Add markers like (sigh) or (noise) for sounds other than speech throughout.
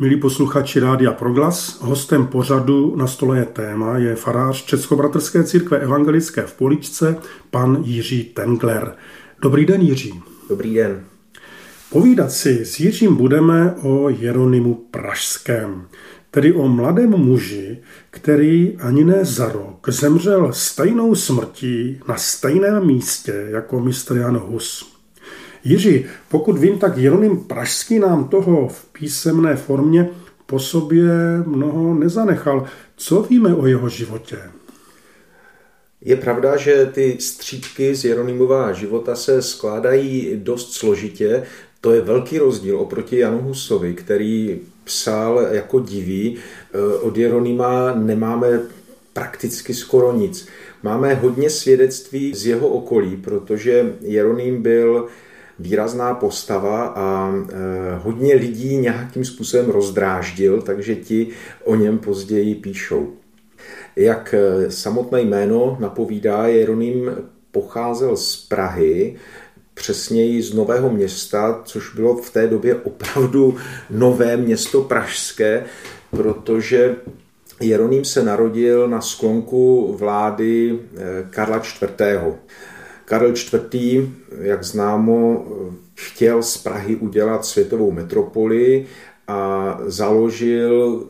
Milí posluchači Rádia Proglas, hostem pořadu na stole je téma, je farář Českobratrské církve evangelické v Poličce, pan Jiří Tengler. Dobrý den, Jiří. Dobrý den. Povídat si s Jiřím budeme o Jeronimu Pražském, tedy o mladém muži, který ani ne za rok zemřel stejnou smrtí na stejném místě jako mistr Jan Hus. Jiří, pokud vím, tak Jeroným Pražský nám toho v písemné formě po sobě mnoho nezanechal. Co víme o jeho životě? Je pravda, že ty střípky z Jeronýmova života se skládají dost složitě. To je velký rozdíl oproti Janu Husovi, který psal jako diví. Eh, od Jeronýma nemáme prakticky skoro nic. Máme hodně svědectví z jeho okolí, protože Jeroným byl výrazná postava a e, hodně lidí nějakým způsobem rozdráždil, takže ti o něm později píšou. Jak e, samotné jméno napovídá, Jeroným pocházel z Prahy, přesněji z Nového města, což bylo v té době opravdu nové město pražské, protože Jeroným se narodil na sklonku vlády e, Karla IV. Karel IV., jak známo, chtěl z Prahy udělat světovou metropoli a založil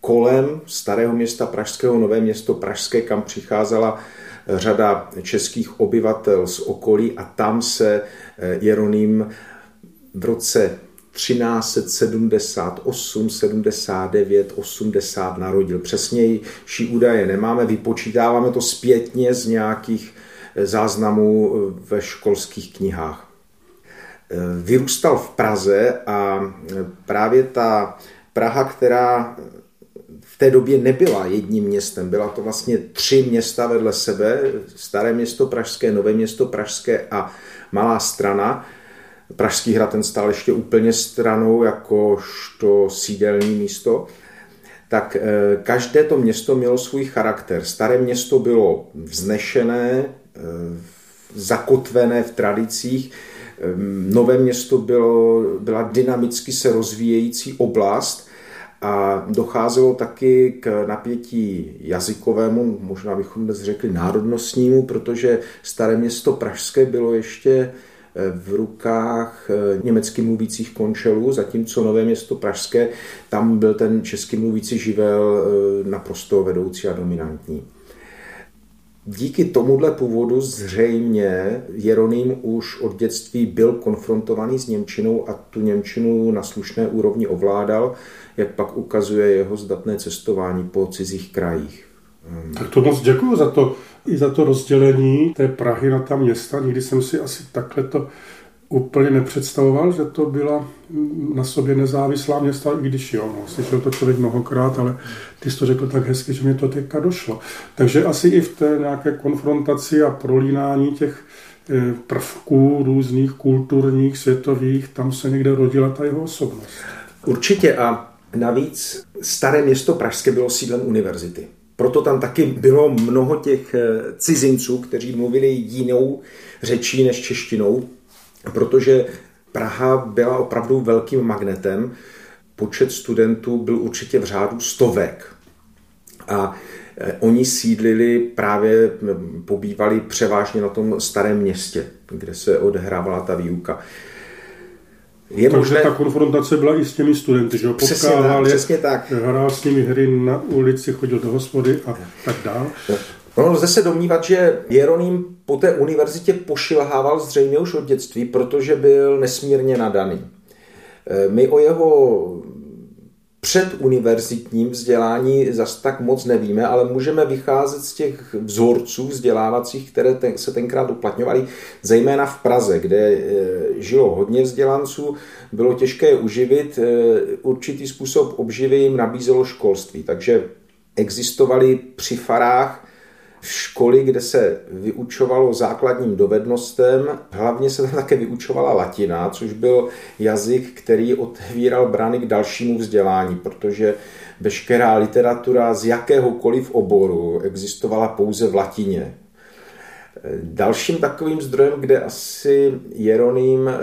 kolem starého města Pražského nové město Pražské, kam přicházela řada českých obyvatel z okolí a tam se eh, Jeroným v roce 1378, 79, 80 narodil. Přesnější údaje nemáme, vypočítáváme to zpětně z nějakých záznamů ve školských knihách. Vyrůstal v Praze a právě ta Praha, která v té době nebyla jedním městem, byla to vlastně tři města vedle sebe, staré město Pražské, nové město Pražské a malá strana. Pražský hrad ten stál ještě úplně stranou, jakožto sídelní místo tak eh, každé to město mělo svůj charakter. Staré město bylo vznešené, Eh, zakotvené v tradicích. Nové město bylo, byla dynamicky se rozvíjející oblast a docházelo taky k napětí jazykovému, možná bychom dnes řekli národnostnímu, protože staré město Pražské bylo ještě eh, v rukách eh, německy mluvících končelů, zatímco Nové město Pražské, tam byl ten český mluvící živel naprosto vedoucí a dominantní. Díky tomuhle původu zřejmě Jeroným už od dětství byl konfrontovaný s Němčinou a tu Němčinu na slušné úrovni ovládal, jak pak ukazuje jeho zdatné cestování po cizích krajích. Tak to moc děkuji za to, i za to rozdělení té Prahy na ta města. Nikdy jsem si asi takhle to úplně nepředstavoval, že to byla na sobě nezávislá města, i když jo, no, slyšel to člověk mnohokrát, ale ty jsi to řekl tak hezky, že mě to teďka došlo. Takže asi i v té nějaké konfrontaci a prolínání těch eh, prvků různých kulturních, světových, tam se někde rodila ta jeho osobnost. Určitě a navíc staré město Pražské bylo sídlem univerzity. Proto tam taky bylo mnoho těch eh, cizinců, kteří mluvili jinou řečí než češtinou, protože Praha byla opravdu velkým magnetem. Počet studentů byl určitě v řádu stovek. A e, oni sídlili právě, pobývali převážně na tom starém městě, kde se odehrávala ta výuka. Je Takže možné... ta konfrontace byla i s těmi studenty, že ho potkával, přesně tak. hrál s nimi hry na ulici, chodil do hospody a tak dál. No, lze se domnívat, že Jeroným po té univerzitě pošilhával zřejmě už od dětství, protože byl nesmírně nadaný. E, my o jeho předuniverzitním vzdělání zas tak moc nevíme, ale můžeme vycházet z těch vzorců vzdělávacích, které ten, se tenkrát uplatňovaly, zejména v Praze, kde e, žilo hodně vzdělanců, bylo těžké uživit, e, určitý způsob obživy jim nabízelo školství, takže existovaly při farách školy, kde se vyučovalo základním dovednostem. Hlavně se tam také vyučovala latina, což byl jazyk, který otevíral brány k dalšímu vzdělání, protože veškerá literatura z jakéhokoliv oboru existovala pouze v latině. Dalším takovým zdrojem, kde asi Jeroným eh,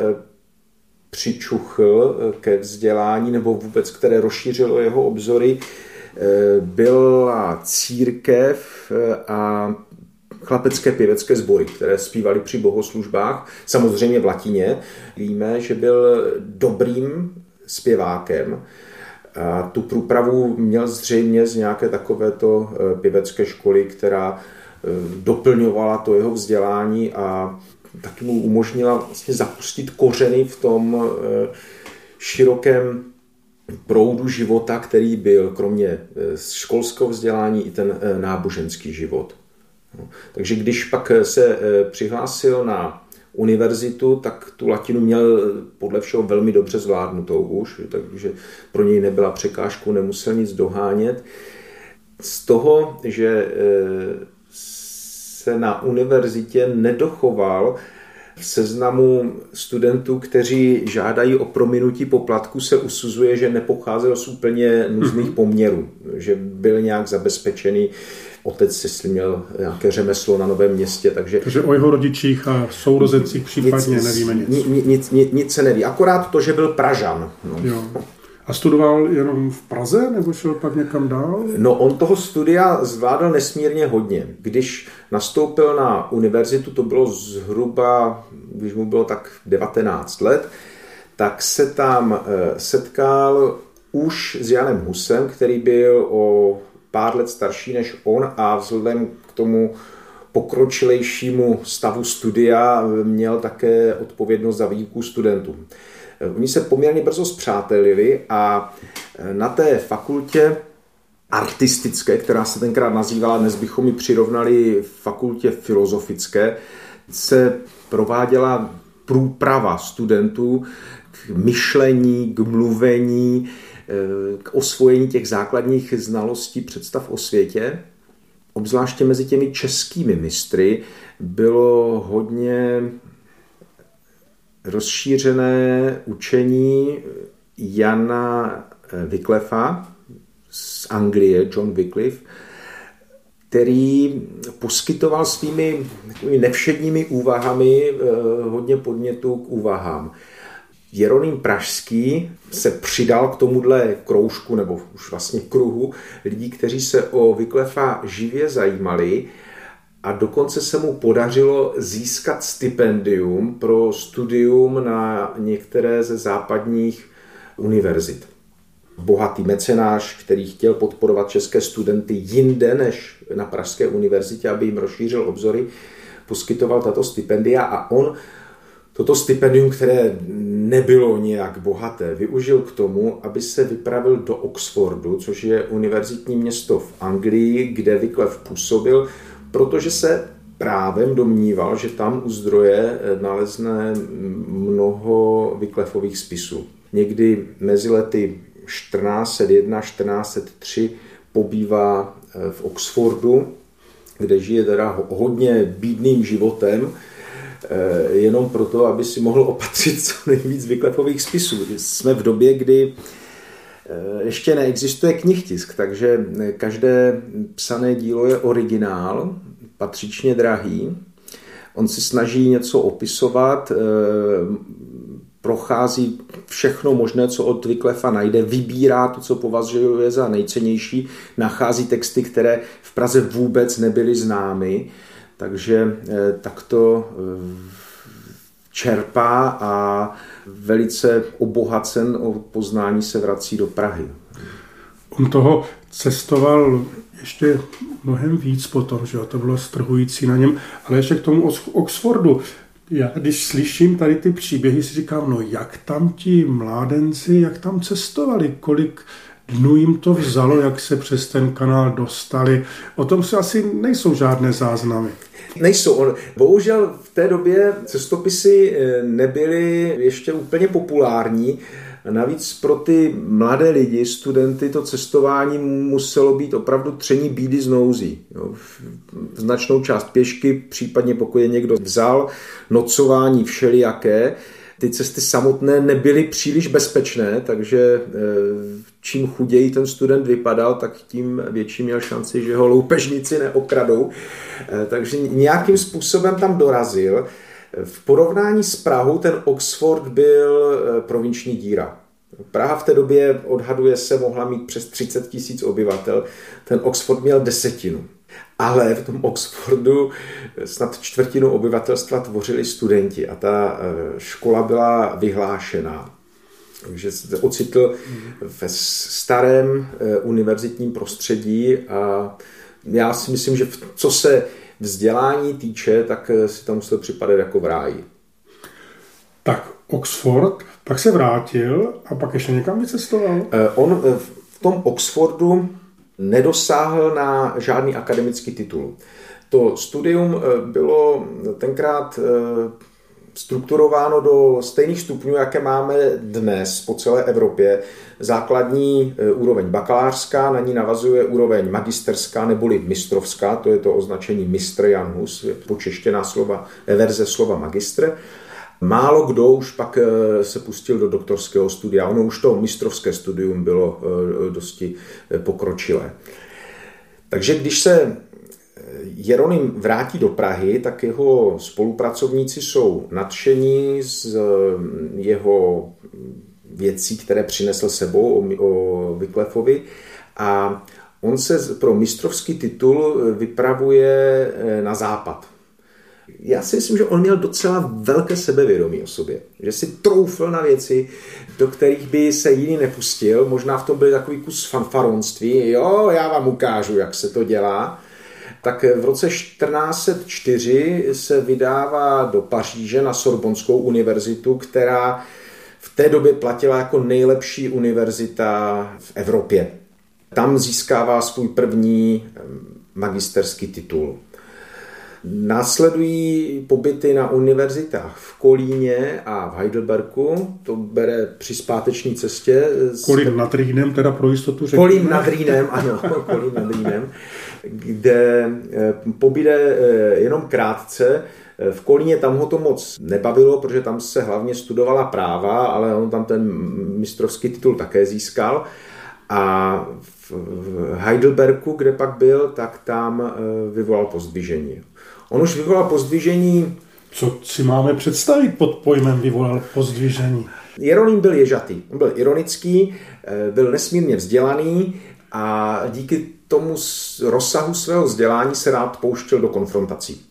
přičuchl ke vzdělání nebo vůbec které rozšířilo jeho obzory, byla církev a chlapecké pěvecké sbory, které zpívali při bohoslužbách, samozřejmě v latině. Víme, že byl dobrým zpěvákem. A tu průpravu měl zřejmě z nějaké takovéto eh, pěvecké školy, která eh, doplňovala to jeho vzdělání a taky mu umožnila vlastně zapustit kořeny v tom eh, širokém proudu života, který byl kromě školského vzdělání i ten náboženský život. No, takže když pak se přihlásil na univerzitu, tak tu latinu měl podle všeho velmi dobře zvládnutou už, takže pro něj nebyla překážkou, nemusel nic dohánět. Z toho, že se na univerzitě nedochoval seznamu studentů, kteří žádají o prominutí poplatku, se usuzuje, že nepocházel z úplně nuzných mhm. poměrů, že byl nějak zabezpečený otec, jestli měl nějaké řemeslo na Novém městě. Takže, takže o jeho rodičích a sourozencích případně nic, nevíme nic. Nic, nic, nic. nic se neví. Akorát to, že byl Pražan. No. Jo. A studoval jenom v Praze, nebo šel pak někam dál? No, on toho studia zvládal nesmírně hodně. Když nastoupil na univerzitu, to bylo zhruba, když mu bylo tak 19 let, tak se tam eh, setkal už s Janem Husem, který byl o pár let starší než on a vzhledem k tomu pokročilejšímu stavu studia měl také odpovědnost za výuku studentů. Oni se poměrně brzo zpřátelili a na té fakultě artistické, která se tenkrát nazývala, dnes bychom ji přirovnali fakultě filozofické, se prováděla průprava studentů k myšlení, k mluvení, k osvojení těch základních znalostí představ o světě. Obzvláště mezi těmi českými mistry bylo hodně rozšířené učení Jana Wycliffa z Anglie, John Wycliffe, který poskytoval svými nevšedními úvahami eh, hodně podnětů k úvahám. Jeroným Pražský se přidal k tomuhle kroužku, nebo už vlastně kruhu lidí, kteří se o Vyklefa živě zajímali a dokonce se mu podařilo získat stipendium pro studium na některé ze západních univerzit. Bohatý mecenáš, který chtěl podporovat české studenty jinde než na Pražské univerzitě, aby jim rozšířil obzory, poskytoval tato stipendia a on toto stipendium, které nebylo nějak bohaté, využil k tomu, aby se vypravil do Oxfordu, což je univerzitní město v Anglii, kde Wycliffe působil, protože se právem domníval, že tam u zdroje nalezne mnoho Wycleffových spisů. Někdy mezi lety 1401 1403 pobývá eh, v Oxfordu, kde žije teda hodně bídným životem, Eh, jenom proto, aby si mohl opatřit co nejvíc vyklepových spisů. Jsme v době, kdy eh, ještě neexistuje knihtisk, takže každé psané dílo je originál, patřičně drahý. On si snaží něco opisovat, eh, prochází všechno možné, co od Wycliffa najde, vybírá to, co považuje za nejcennější, nachází texty, které v Praze vůbec nebyly známy takže eh, takto eh, čerpá a velice obohacen o poznání se vrací do Prahy. On toho cestoval ještě mnohem víc potom, že to bylo strhující na něm, ale ještě k tomu Oxfordu. Já když slyším tady ty příběhy, si říkám, no jak tam ti mládenci, jak tam cestovali, kolik dnů jim to vzalo, jak se přes ten kanál dostali. O tom se asi nejsou žádné záznamy. Nejsou. Bohužel v té době cestopisy eh, nebyly ještě úplně populární. Navíc pro ty mladé lidi, studenty, to cestování muselo být opravdu tření bídy z nouzí. Jo. Značnou část pěšky, případně pokud je někdo vzal, nocování všelijaké. Ty cesty samotné nebyly příliš bezpečné, takže eh, čím chuději ten student vypadal, tak tím větší měl šanci, že ho loupežníci neokradou. Eh, takže nějakým způsobem tam dorazil. V porovnání s Prahou ten Oxford byl eh, provinční díra. Praha v té době, odhaduje se, mohla mít přes 30 tisíc obyvatel, ten Oxford měl desetinu. Ale v tom Oxfordu snad čtvrtinu obyvatelstva tvořili studenti a ta škola byla vyhlášená že se ocitl ve starém eh, univerzitním prostředí a já si myslím, že co se vzdělání týče, tak eh, si tam musel připadat jako v ráji. Tak Oxford, pak se vrátil a pak ještě někam vycestoval? Eh, on v tom Oxfordu nedosáhl na žádný akademický titul. To studium bylo tenkrát strukturováno do stejných stupňů, jaké máme dnes po celé Evropě. Základní e, úroveň bakalářská, na ní navazuje úroveň magisterská neboli mistrovská, to je to označení mistr Janhus, je počeštěná slova, verze slova magistr. Málo kdo už pak e, se pustil do doktorského studia. Ono už to mistrovské studium bylo dosti pokročilé. Takže když se Jeroným vrátí do Prahy, tak jeho spolupracovníci jsou nadšení z eh, jeho věcí, které přinesl sebou o, Vyklefovi a on se pro mistrovský titul vypravuje eh, na západ. Já si myslím, že on měl docela velké sebevědomí o sobě. Že si troufl na věci, do kterých by se jiný nepustil. Možná v tom byl takový kus fanfaronství. Jo, já vám ukážu, jak se to dělá tak v roce 1404 se vydává do Paříže na Sorbonskou univerzitu, která v té době platila jako nejlepší univerzita v Evropě. Tam získává svůj první magisterský titul. Následují pobyty na univerzitách v Kolíně a v Heidelbergu, to bere při zpáteční cestě. Kolín nad Rýnem, teda pro jistotu řekněme. Kolín nad Rýnem, ano, (laughs) Kolín nad Rýnem, kde eh, pobyde eh, jenom krátce, eh, v Kolíně tam ho to moc nebavilo, protože tam se hlavně studovala práva, ale on tam ten mistrovský titul také získal. A v Heidelbergu, kde pak byl, tak tam vyvolal pozdvižení. On už vyvolal pozdvižení. Co si máme představit pod pojmem vyvolal pozdvižení? Jeroným byl ježatý, on byl ironický, eh, byl nesmírně vzdělaný a díky tomu rozsahu svého vzdělání se rád pouštěl do konfrontací.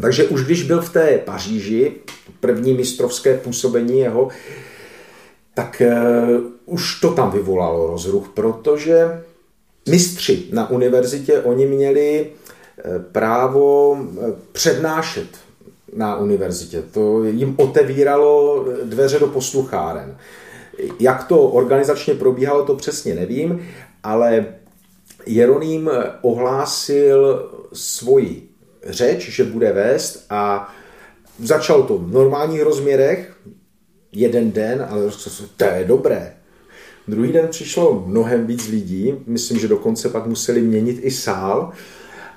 Takže už když byl v té Paříži, první mistrovské působení jeho, tak uh, už to tam vyvolalo rozruch, protože mistři na univerzitě, oni měli právo eh, přednášet na univerzitě. To jim otevíralo dveře do poslucháren. Jak to organizačně probíhalo, to přesně nevím, ale Jeroným ohlásil svoji řeč, že bude vést a začal to v normálních rozměrech, jeden den, ale to je dobré. Druhý den přišlo mnohem víc lidí, myslím, že dokonce pak museli měnit i sál,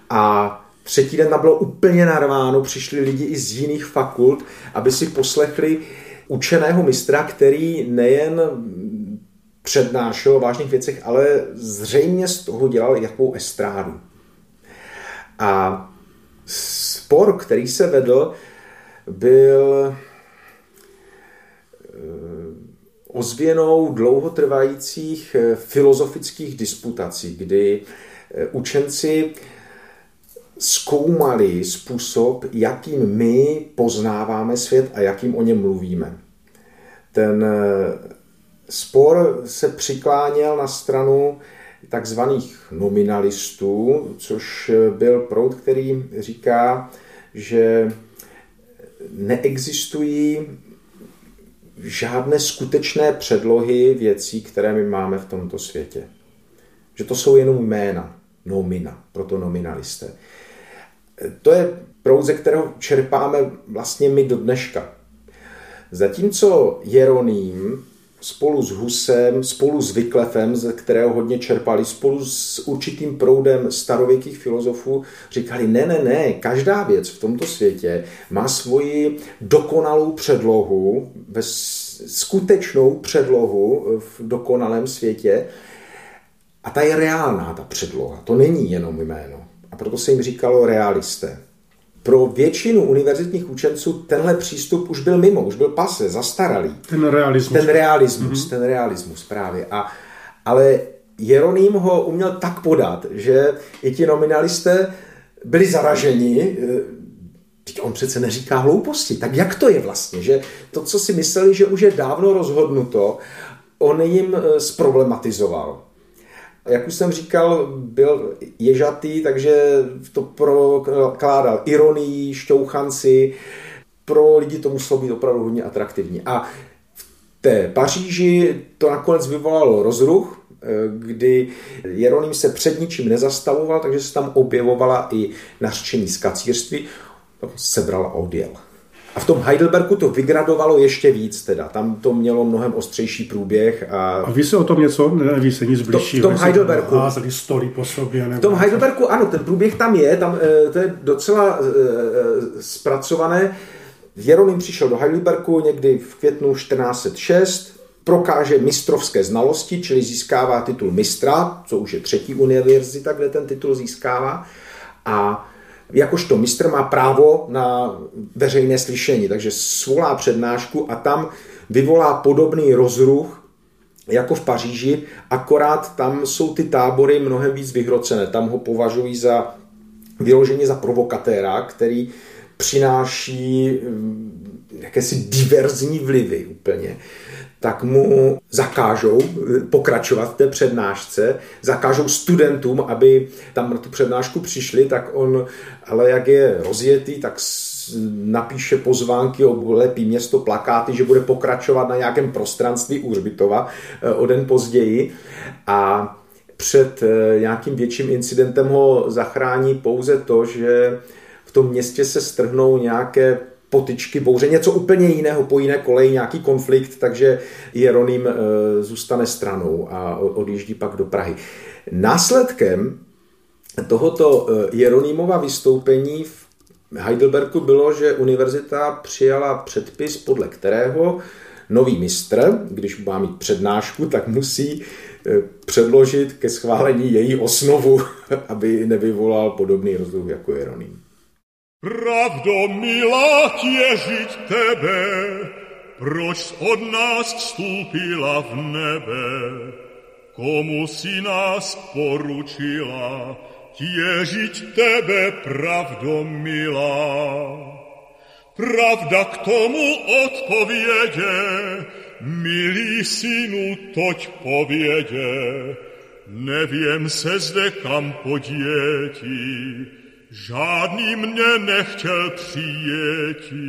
a třetí den tam bylo úplně narváno, přišli lidi i z jiných fakult, aby si poslechli učeného mistra, který nejen přednášel o vážných věcech, ale zřejmě z toho dělal jakou estrádu. A spor, který se vedl, byl eh, ozvěnou dlouhotrvajících eh, filozofických disputací, kdy eh, učenci zkoumali způsob, jakým my poznáváme svět a jakým o něm mluvíme. Ten eh, spor se přikláněl na stranu takzvaných nominalistů, což byl proud, který říká, že neexistují žádné skutečné předlohy věcí, které my máme v tomto světě. Že to jsou jenom jména, nomina, proto nominalisté. To je proud, ze kterého čerpáme vlastně my do dneška. Zatímco Jeroným spolu s Husem, spolu s Vyklefem, ze kterého hodně čerpali, spolu s určitým proudem starověkých filozofů, říkali, ne, ne, ne, každá věc v tomto světě má svoji dokonalou předlohu, skutečnou předlohu v dokonalém světě a ta je reálná, ta předloha. To není jenom jméno. Proto se jim říkalo realisté. pro většinu univerzitních učenců tenhle přístup už byl mimo, už byl pase, zastaralý. Ten realismus. Ten realismus, mm-hmm. ten realismus právě. A, ale Jeroným ho uměl tak podat, že i ti nominalisté byli zaraženi, Teď on přece neříká hlouposti. Tak jak to je vlastně, že to, co si mysleli, že už je dávno rozhodnuto, on jim eh, zproblematizoval. Jak už jsem říkal, byl ježatý, takže to prokládal ironii, šťouchanci. Pro lidi to muselo být opravdu hodně atraktivní. A v té Paříži to nakonec vyvolalo rozruch, eh, kdy Jeroným se před ničím nezastavoval, takže se tam objevovala i nařčení z kacírství sebral a odjel. A v tom Heidelbergu to vygradovalo ještě víc, teda. Tam to mělo mnohem ostřejší průběh. A, a ví se o tom něco? Neví se nic bližšího. V tom Heidelbergu. Házeli stoly po sobě. Nebo... V tom Heidelbergu, ano, ten průběh tam je, tam eh, to je docela eh, zpracované. Jeroným přišel do Heidelbergu někdy v květnu 1406, prokáže mistrovské znalosti, čili získává titul mistra, co už je třetí univerzita, kde ten titul získává. A jakožto mistr má právo na veřejné slyšení, takže svolá přednášku a tam vyvolá podobný rozruch jako v Paříži, akorát tam jsou ty tábory mnohem víc vyhrocené. Tam ho považují za vyloženě za provokatéra, který přináší mm, jakési diverzní vlivy úplně tak mu zakážou eh, pokračovat v té přednášce, zakážou studentům, aby tam na tu přednášku přišli, tak on, ale jak je rozjetý, tak napíše pozvánky, oblepí město plakáty, že bude pokračovat na nějakém prostranství u Hřbitova eh, o den později. A před eh, nějakým větším incidentem ho zachrání pouze to, že v tom městě se strhnou nějaké potyčky, bouře, něco úplně jiného, po jiné koleji, nějaký konflikt, takže Jeroným e, zůstane stranou a odjíždí pak do Prahy. Následkem tohoto e, Jeronýmova vystoupení v Heidelbergu bylo, že univerzita přijala předpis, podle kterého nový mistr, když má mít přednášku, tak musí e, předložit ke schválení její osnovu, (laughs) aby nevyvolal podobný rozruch jako Jeroným. Pravdo milá těžit tebe, proč od nás vstúpila v nebe? Komu si nás poručila, těžit tebe, pravdo milá? Pravda k tomu odpovědě, milý synu, toť povědě, nevím se zde kam podjetí, žádný mě nechtěl přijetí.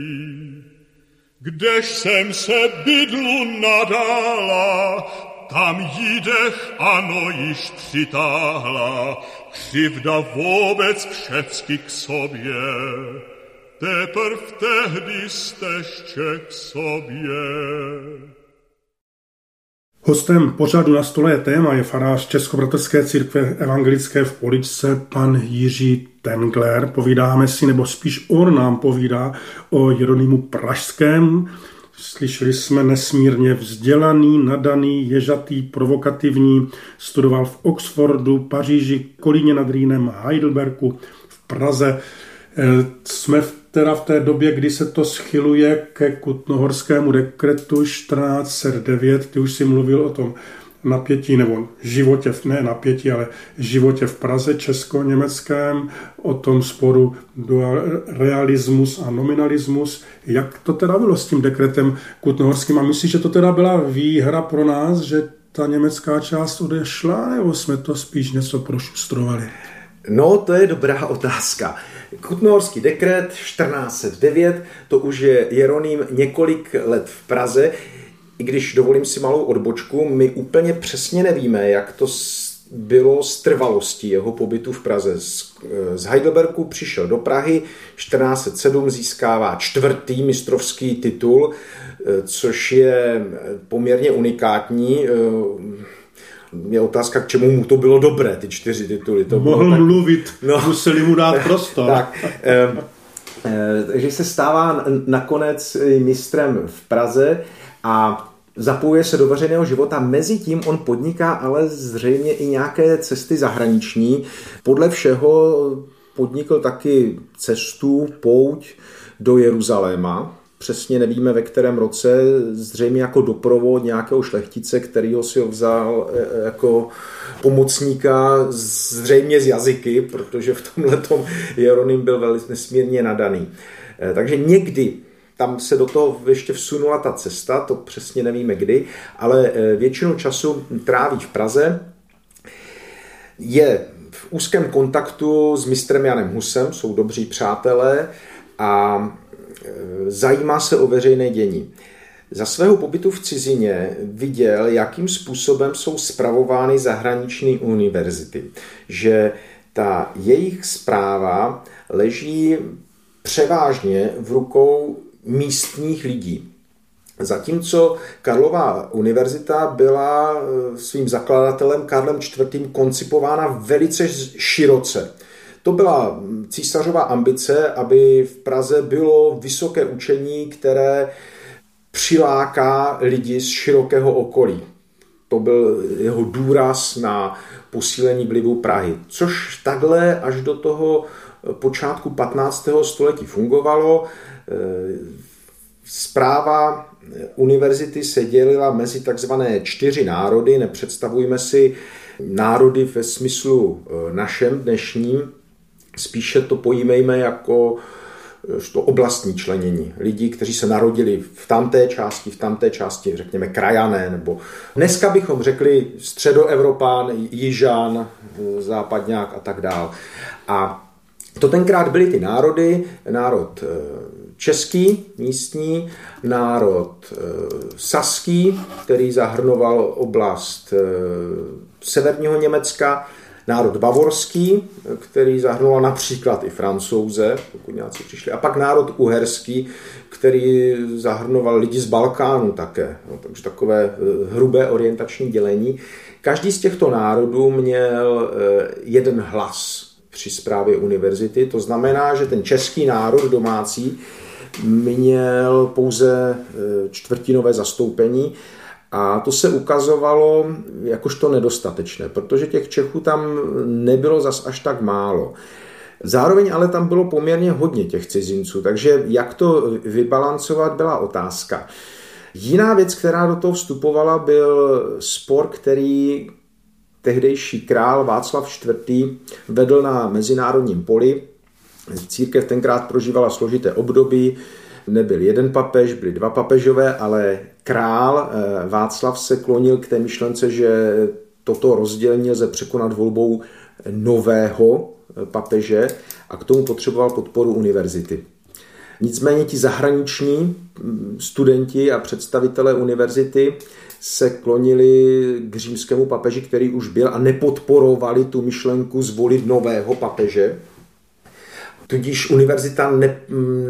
Kdež jsem se bydlu nadala, tam jídech ano již přitáhla, křivda vůbec všecky k sobě. Teprv tehdy steště k sobě. Hostem pořadu na stole je téma je farář Českobratrské církve evangelické v Poličce, pan Jiří Tengler. Povídáme si, nebo spíš on nám povídá o Jeronýmu Pražském. Slyšeli jsme nesmírně vzdělaný, nadaný, ježatý, provokativní. Studoval v Oxfordu, Paříži, Kolíně nad Rýnem, Heidelbergu, v Praze. Eh, jsme v teda v té době, kdy se to schyluje ke kutnohorskému dekretu 1409, ty už si mluvil o tom napětí, nebo životě, ne napětí, ale životě v Praze česko-německém, o tom sporu realismus a nominalismus. Jak to teda bylo s tím dekretem kutnohorským? A myslíš, že to teda byla výhra pro nás, že ta německá část odešla, nebo jsme to spíš něco prošustrovali? No, to je dobrá (laughs) otázka. Kutnohorský dekret 1409, to už je Jeroným několik let v Praze. I když dovolím si malou odbočku, my úplně přesně nevíme, jak to bylo s trvalostí jeho pobytu v Praze. Z Heidelbergu přišel do Prahy, 1407 získává čtvrtý mistrovský titul, což je poměrně unikátní je otázka, k čemu mu to bylo dobré, ty čtyři tituly. To Mohl tak, mluvit, no, museli mu dát (laughs) prostor. tak, eh, eh, takže se stává nakonec mistrem v Praze a zapojuje se do veřejného života. Mezitím on podniká ale zřejmě i nějaké cesty zahraniční. Podle všeho podnikl taky cestu, pouť do Jeruzaléma. Přesně nevíme, ve kterém roce, zřejmě jako doprovod nějakého šlechtice, který ho si ho vzal e, jako pomocníka, zřejmě z jazyky, protože v tomhle tom Jeronym byl velmi nesmírně nadaný. E, takže někdy tam se do toho ještě vsunula ta cesta, to přesně nevíme kdy, ale e, většinu času tráví v Praze. Je v úzkém kontaktu s mistrem Janem Husem, jsou dobří přátelé a e, zajímá se o veřejné dění. Za svého pobytu v cizině viděl, jakým způsobem jsou spravovány zahraniční univerzity. Že ta jejich zpráva leží převážně v rukou místních lidí. Zatímco Karlová univerzita byla eh, svým zakladatelem Karlem IV. koncipována velice široce. To byla císařová ambice, aby v Praze bylo vysoké učení, které přiláká lidi z širokého okolí. To byl jeho důraz na posílení vlivu Prahy. Což takhle až do toho počátku 15. století fungovalo. Zpráva univerzity se dělila mezi takzvané čtyři národy. Nepředstavujme si národy ve smyslu e, našem dnešním, spíše to pojímejme jako e, to oblastní členění. Lidí, kteří se narodili v tamté části, v tamté části, řekněme krajané, nebo dneska bychom řekli středoevropán, jižán, e, západňák a tak dál. A to tenkrát byly ty národy, národ český, místní, národ saský, který zahrnoval oblast severního Německa, národ bavorský, který zahrnoval například i francouze, pokud nějací přišli, a pak národ uherský, který zahrnoval lidi z Balkánu také, no, takže takové eh, hrubé orientační dělení. Každý z těchto národů měl jeden hlas při zprávě univerzity, to znamená, že ten český národ domácí měl pouze e, čtvrtinové zastoupení a to se ukazovalo jakožto nedostatečné, protože těch Čechů tam nebylo zas až tak málo. Zároveň ale tam bylo poměrně hodně těch cizinců, takže jak to vybalancovat byla otázka. Jiná věc, která do toho vstupovala, byl spor, který tehdejší král Václav IV. vedl na mezinárodním poli Církev tenkrát prožívala složité období, nebyl jeden papež, byli dva papežové, ale král eh, Václav se klonil k té myšlence, že toto rozdělení lze překonat volbou nového eh, papeže a k tomu potřeboval podporu univerzity. Nicméně ti zahraniční mm, studenti a představitelé univerzity se klonili k římskému papeži, který už byl a nepodporovali tu myšlenku zvolit nového papeže. Tudíž univerzita ne,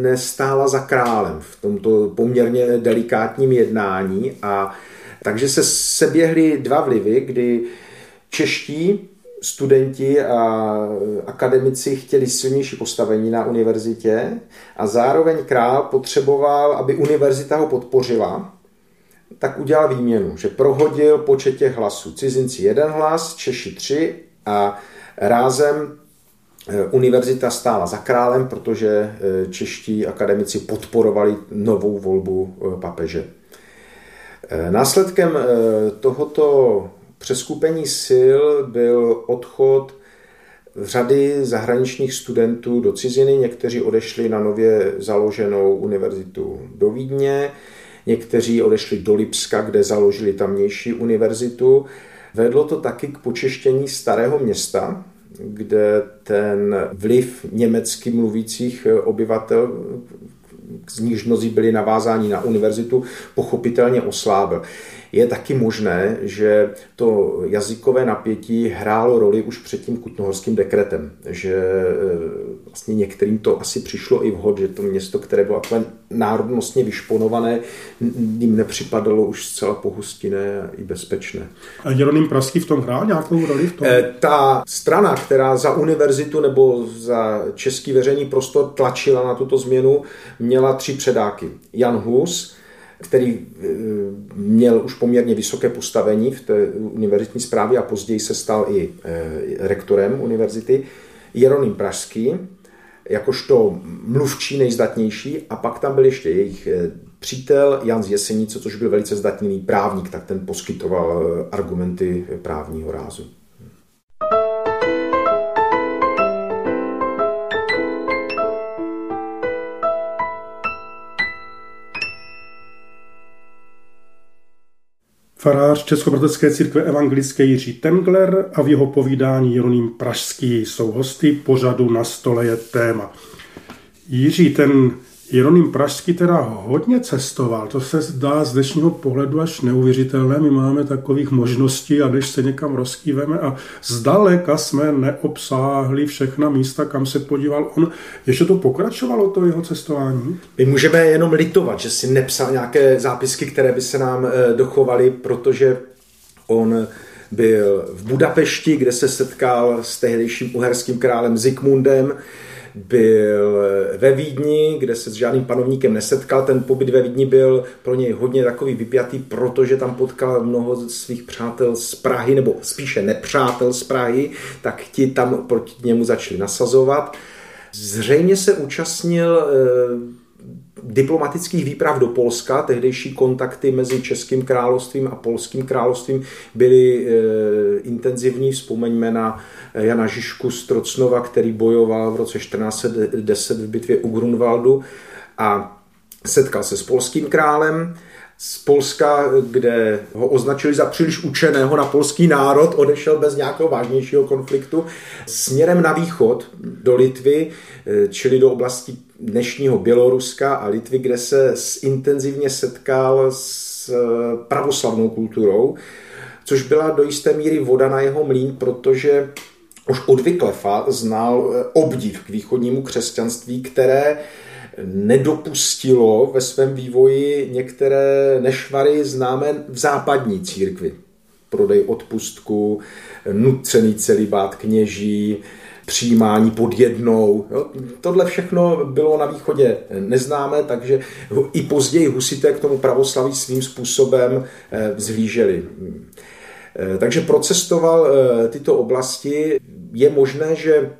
nestála za králem v tomto poměrně delikátním jednání a takže se seběhly dva vlivy, kdy čeští studenti a akademici chtěli silnější postavení na univerzitě a zároveň král potřeboval, aby univerzita ho podpořila, tak udělal výměnu, že prohodil počet těch hlasů. Cizinci jeden hlas, Češi tři a rázem univerzita stála za králem, protože eh, čeští akademici podporovali novou volbu eh, papeže. Následkem tohoto přeskupení sil byl odchod řady zahraničních studentů do ciziny. Někteří odešli na nově založenou univerzitu do Vídně, někteří odešli do Lipska, kde založili tamnější univerzitu. Vedlo to taky k počeštění starého města, kde ten vliv německy mluvících obyvatel, z nichž mnozí byli navázáni na univerzitu, pochopitelně oslábil. Je taky možné, že to jazykové napětí hrálo roli už před tím kutnohorským dekretem, že e, vlastně některým to asi přišlo i vhod, že to město, které bylo takové národnostně vyšponované, jim nepřipadalo už zcela pohostinné a i bezpečné. A Jeroným Praský v tom hrál nějakou roli? V tom? E, ta strana, která za univerzitu nebo za český veřejný prostor tlačila na tuto změnu, měla tři předáky. Jan Hus, který eh, měl už poměrně vysoké postavení v té univerzitní správě a později se stal i eh, rektorem univerzity. Jeroným Pražský, jakožto mluvčí nejzdatnější a pak tam byl ještě jejich eh, přítel Jan z Jesenice, což byl velice zdatný právník, tak ten poskytoval argumenty právního rázu. Farář Českobratecké církve evangelické Jiří Tengler a v jeho povídání Jeroným Pražský jsou hosty pořadu Na stole je téma. Jiří, ten Jeroným Pražský teda hodně cestoval, to se zdá z dnešního pohledu až neuvěřitelné. My máme takových možností a když se někam rozkýveme a zdaleka jsme neobsáhli všechna místa, kam se podíval on. Ještě to pokračovalo, to jeho cestování? My můžeme jenom litovat, že si nepsal nějaké zápisky, které by se nám eh, dochovaly, protože on byl v Budapešti, kde se setkal s tehdejším uherským králem Zikmundem, byl ve Vídni, kde se s žádným panovníkem nesetkal. Ten pobyt ve Vídni byl pro něj hodně takový vypjatý, protože tam potkal mnoho svých přátel z Prahy, nebo spíše nepřátel z Prahy, tak ti tam proti němu začali nasazovat. Zřejmě se účastnil eh, diplomatických výprav do Polska. Tehdejší kontakty mezi Českým královstvím a Polským královstvím byly e, intenzivní. Vzpomeňme na Jana Žižku z Trocnova, který bojoval v roce 1410 v bitvě u Grunwaldu a setkal se s polským králem z Polska, kde ho označili za příliš učeného na polský národ, odešel bez nějakého vážnějšího konfliktu směrem na východ do Litvy, eh, čili do oblasti dnešního Běloruska a Litvy, kde se intenzivně setkal s eh, pravoslavnou kulturou, což byla do jisté míry voda na jeho mlín, protože už od Vyklefa znal eh, obdiv k východnímu křesťanství, které nedopustilo ve svém vývoji některé nešvary známé v západní církvi. Prodej odpustku, nucený celibát kněží, přijímání pod jednou. Jo. Tohle všechno bylo na východě neznámé, takže i později husité k tomu pravoslaví svým způsobem eh, vzhlíželi. Eh, takže procestoval eh, tyto oblasti. Je možné, že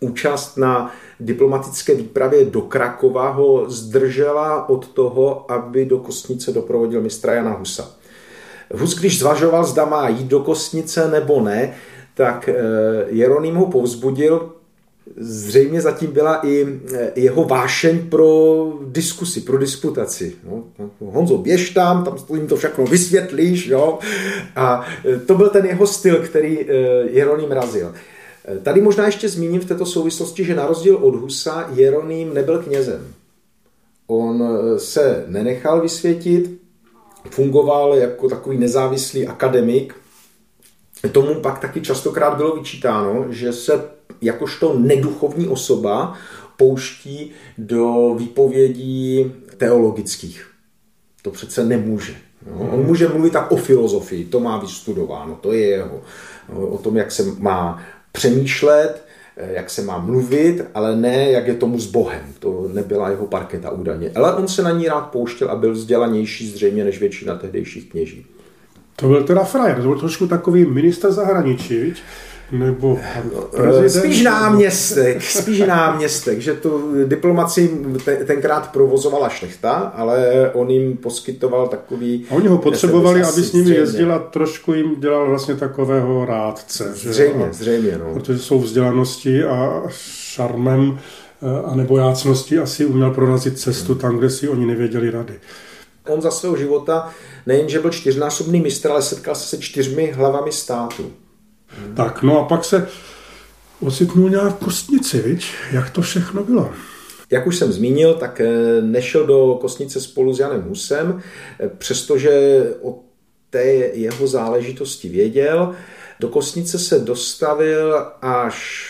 účast na diplomatické výpravě do Krakova ho zdržela od toho, aby do Kostnice doprovodil mistra Jana Husa. Hus, když zvažoval, zda má jít do Kostnice nebo ne, tak eh, Jeroným ho povzbudil, zřejmě zatím byla i eh, jeho vášeň pro diskusi, pro disputaci. No, Honzo, běž tam, tam jim to všechno vysvětlíš. Jo? A eh, to byl ten jeho styl, který Jeroným razil. Tady možná ještě zmíním v této souvislosti, že na rozdíl od Husa Jeroným nebyl knězem. On se nenechal vysvětit, fungoval jako takový nezávislý akademik. Tomu pak taky častokrát bylo vyčítáno, že se jakožto neduchovní osoba pouští do výpovědí teologických. To přece nemůže. No, on může mluvit tak o filozofii, to má vystudováno, to je jeho. O tom, jak se má přemýšlet, jak se má mluvit, ale ne, jak je tomu s Bohem. To nebyla jeho parketa údajně. Ale on se na ní rád pouštěl a byl vzdělanější zřejmě než většina tehdejších kněží. To byl teda frajer, to byl trošku takový minister zahraničí, viď? Nebo prezident? Spíš náměstek, spíš náměstek, že tu diplomaci tenkrát provozovala šlechta, ale on jim poskytoval takový... A oni ho potřebovali, aby s nimi jezdil a trošku jim dělal vlastně takového rádce. Zřejmě, že? zřejmě, no. Protože jsou vzdělanosti a šarmem eh, a nebojácností asi uměl prorazit cestu tam, kde si oni nevěděli rady. On za svého života nejenže byl čtyřnásobný mistr, ale setkal se se čtyřmi hlavami státu. Tak, no a pak se ocitnul nějak v kostnici, viď? Jak to všechno bylo? Jak už jsem zmínil, tak eh, nešel do kostnice spolu s Janem Husem, eh, přestože o té jeho záležitosti věděl. Do kostnice se dostavil až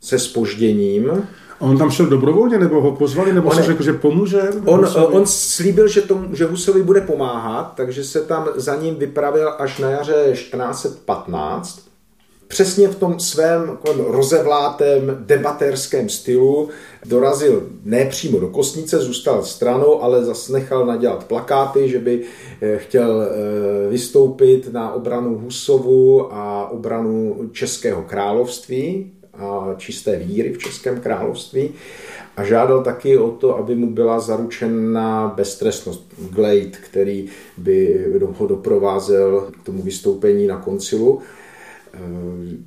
se spožděním. A on tam šel dobrovolně, nebo ho pozvali, nebo on, se řekl, že pomůže? On, on slíbil, že, tomu, že Husovi bude pomáhat, takže se tam za ním vypravil až na jaře 1415 přesně v tom svém rozevlátém debatérském stylu dorazil ne přímo do kostnice, zůstal stranou, ale zase nechal nadělat plakáty, že by eh, chtěl eh, vystoupit na obranu Husovu a obranu Českého království a čisté víry v Českém království a žádal taky o to, aby mu byla zaručena beztrestnost. Glade, který by ho doprovázel k tomu vystoupení na koncilu.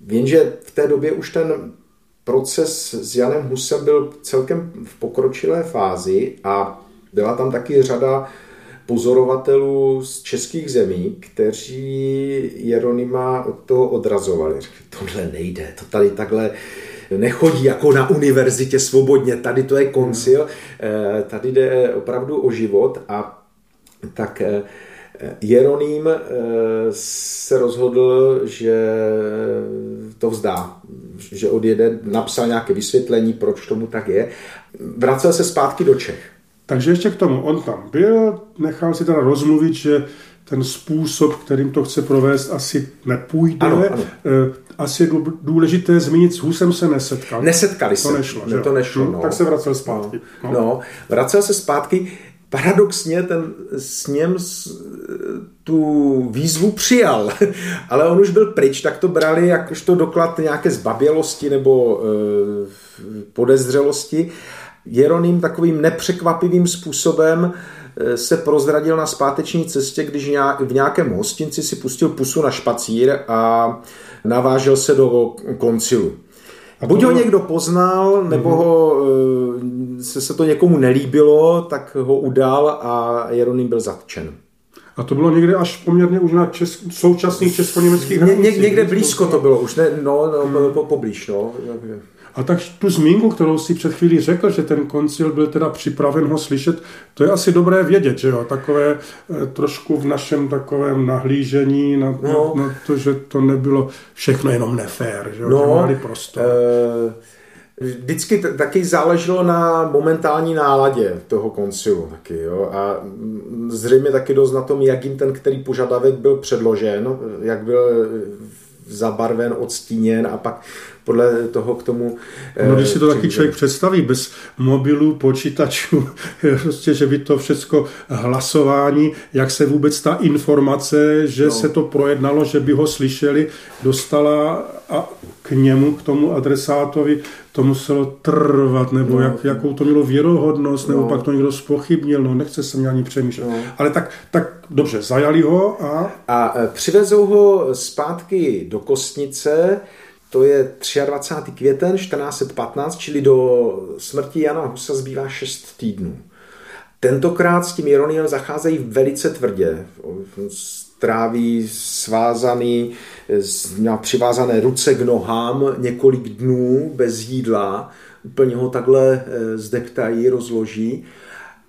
Jenže v té době už ten proces s Janem Husem byl celkem v pokročilé fázi a byla tam taky řada pozorovatelů z českých zemí, kteří Jeronima od toho odrazovali. Řekli, tohle nejde, to tady takhle nechodí jako na univerzitě svobodně, tady to je koncil, eh, tady jde opravdu o život a tak eh, Jeroným eh, se rozhodl, že to vzdá, že odjede, napsal nějaké vysvětlení, proč tomu tak je. Vracel se zpátky do Čech. Takže ještě k tomu, on tam byl, nechal si teda rozmluvit, že ten způsob, kterým to chce provést, asi nepůjde. Ano, ano. Eh, asi je důležité zmínit, s Husem se nesetkal. Nesetkali to se. Nešlo, ne, to nešlo. Hm, no. Tak se vracel zpátky. No. no, vracel se zpátky. Paradoxně ten sněm tu výzvu přijal, (laughs) ale on už byl pryč, tak to brali jakožto doklad nějaké zbabělosti nebo e, podezřelosti. Jeroným takovým nepřekvapivým způsobem eh, se prozradil na zpáteční cestě, když v nějakém hostinci si pustil pusu na špacír a navážel se do koncilu. A Buď ho někdo poznal, nebo mhm. ho, eh, se, se to někomu nelíbilo, tak ho udal a Jeroným byl zatčen. A to bylo někde až poměrně už na česk, současných česko-německých hranicích. Ně, někde blízko to bylo už, ne, no, no hmm. po, poblíž, no. A tak tu zmínku, kterou si před chvílí řekl, že ten koncil byl teda připraven ho slyšet, to je asi dobré vědět, že jo? Takové eh, trošku v našem takovém nahlížení na, no, na, na to, že to nebylo všechno jenom nefér, že jo? No, prostor. Uh vždycky t- taky záleželo na momentální náladě toho koncilu. Taky, jo? A zřejmě taky dost na tom, jak jim ten který požadavek byl předložen, jak byl zabarven, odstíněn a pak podle toho k tomu... No, když si to taky člověk představí, bez mobilů, počítačů, (laughs) prostě, že by to všechno hlasování, jak se vůbec ta informace, že no. se to projednalo, že by ho slyšeli, dostala a k němu, k tomu adresátovi, to muselo trvat, nebo no. jak, jakou to mělo věrohodnost, nebo no. pak to někdo spochybnil, no nechce se mě ani přemýšlet. No. Ale tak, tak dobře, zajali ho a... A e, přivezou ho zpátky do Kostnice, to je 23. květen 1415, čili do smrti Jana Husa zbývá 6 týdnů. Tentokrát s tím Jeroniem zacházejí velice tvrdě. Tráví svázaný, měl přivázané ruce k nohám několik dnů bez jídla, úplně ho takhle eh, zdeptají, rozloží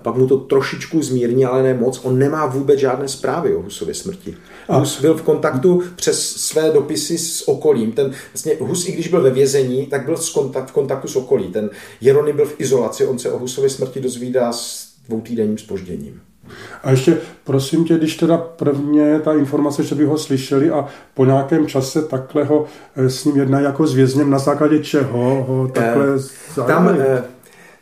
pak mu to trošičku zmírní, ale ne moc. On nemá vůbec žádné zprávy o Husově smrti. A. Hus byl v kontaktu přes své dopisy s okolím. Ten, vlastně Hus, i když byl ve vězení, tak byl v, kontakt, v kontaktu s okolí. Ten Jeronym byl v izolaci, on se o Husově smrti dozvídá s dvoutýdenním spožděním. A ještě prosím tě, když teda prvně ta informace, že by ho slyšeli a po nějakém čase takhle ho eh, s ním jedná jako s vězněm, na základě čeho ho takhle eh, Tam, eh,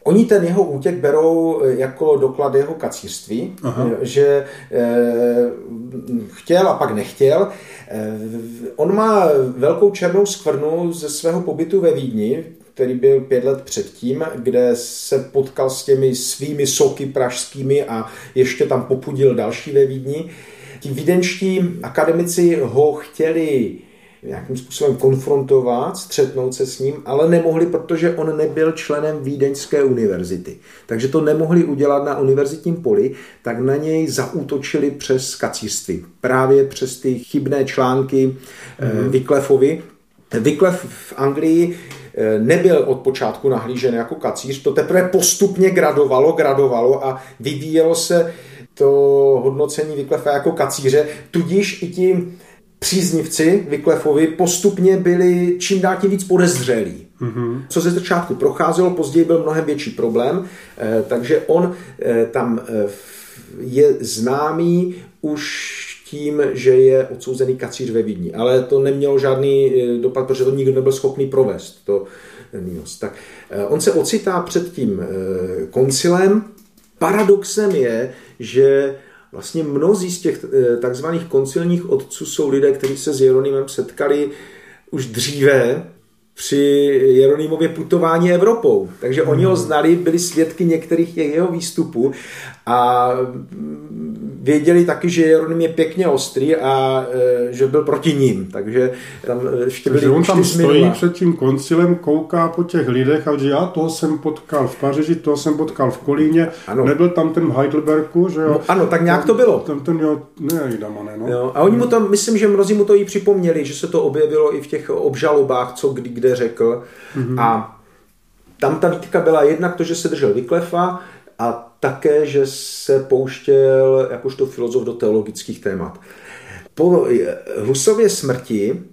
Oni ten jeho útěk berou eh, jako doklad jeho kacířství, Aha. Eh, že eh, chtěl a pak nechtěl. On má velkou černou skvrnu ze svého pobytu ve Vídni, který byl pět let předtím, kde se potkal s těmi svými soky pražskými a ještě tam popudil další ve Vídni. Ti vídenští akademici ho chtěli nějakým způsobem konfrontovat, střetnout se s ním, ale nemohli, protože on nebyl členem Vídeňské univerzity. Takže to nemohli udělat na univerzitním poli, tak na něj zaútočili přes kacířství. Právě přes ty chybné články mm-hmm. Vyklefovi. Vyklef v Anglii eh, nebyl od počátku nahlížen jako kacíř, to teprve postupně gradovalo, gradovalo a vyvíjelo se to hodnocení Vyklefa jako kacíře, tudíž i ti příznivci Vyklefovi postupně byli čím dál tím víc podezřelí. Mm-hmm. Co ze začátku procházelo, později byl mnohem větší problém, eh, takže on eh, tam eh, je známý už tím, že je odsouzený kacíř ve Vídni. Ale to nemělo žádný dopad, protože to nikdo nebyl schopný provést. To, tak on se ocitá před tím koncilem. Paradoxem je, že Vlastně mnozí z těch eh, takzvaných koncilních otců jsou lidé, kteří se s Jeronymem setkali už dříve, při Jeronýmově putování Evropou. Takže oni ho znali, byli svědky některých jeho výstupů a věděli taky, že Jeroným je pěkně ostrý a e, že byl proti ním. Takže tam ještě byli on tam stojí před tím koncilem, kouká po těch lidech a že já toho jsem potkal v Paříži, toho jsem potkal v Kolíně, ano. nebyl tam ten v Heidelbergu, že jo? No, ano, tak nějak to bylo. Ten, ten jo, ne, Damane, no. Jo, a oni mu to, myslím, že mnozí mu to i připomněli, že se to objevilo i v těch obžalobách, co kdy kde řekl. Mm-hmm. A tam ta výtka byla jednak to, že se držel Vyklefa a také, že se pouštěl jakožto filozof do teologických témat. Po Husově smrti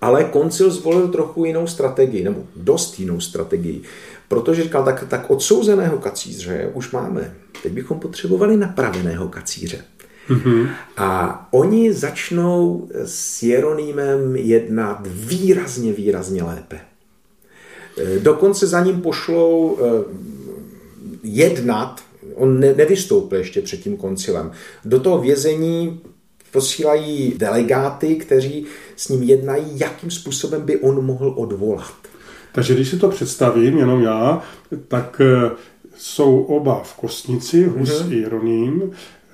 ale koncil zvolil trochu jinou strategii, nebo dost jinou strategii, protože říkal, tak, tak odsouzeného kacíře už máme. Teď bychom potřebovali napraveného kacíře. Mm-hmm. A oni začnou s Jeronýmem jednat výrazně, výrazně lépe. E, dokonce za ním pošlou e, jednat, on ne, nevystoupil ještě před tím koncilem, do toho vězení posílají delegáty, kteří s ním jednají, jakým způsobem by on mohl odvolat. Takže když si to představím, jenom já, tak e, jsou oba v Kostnici, Hus mm-hmm. i Jeroným,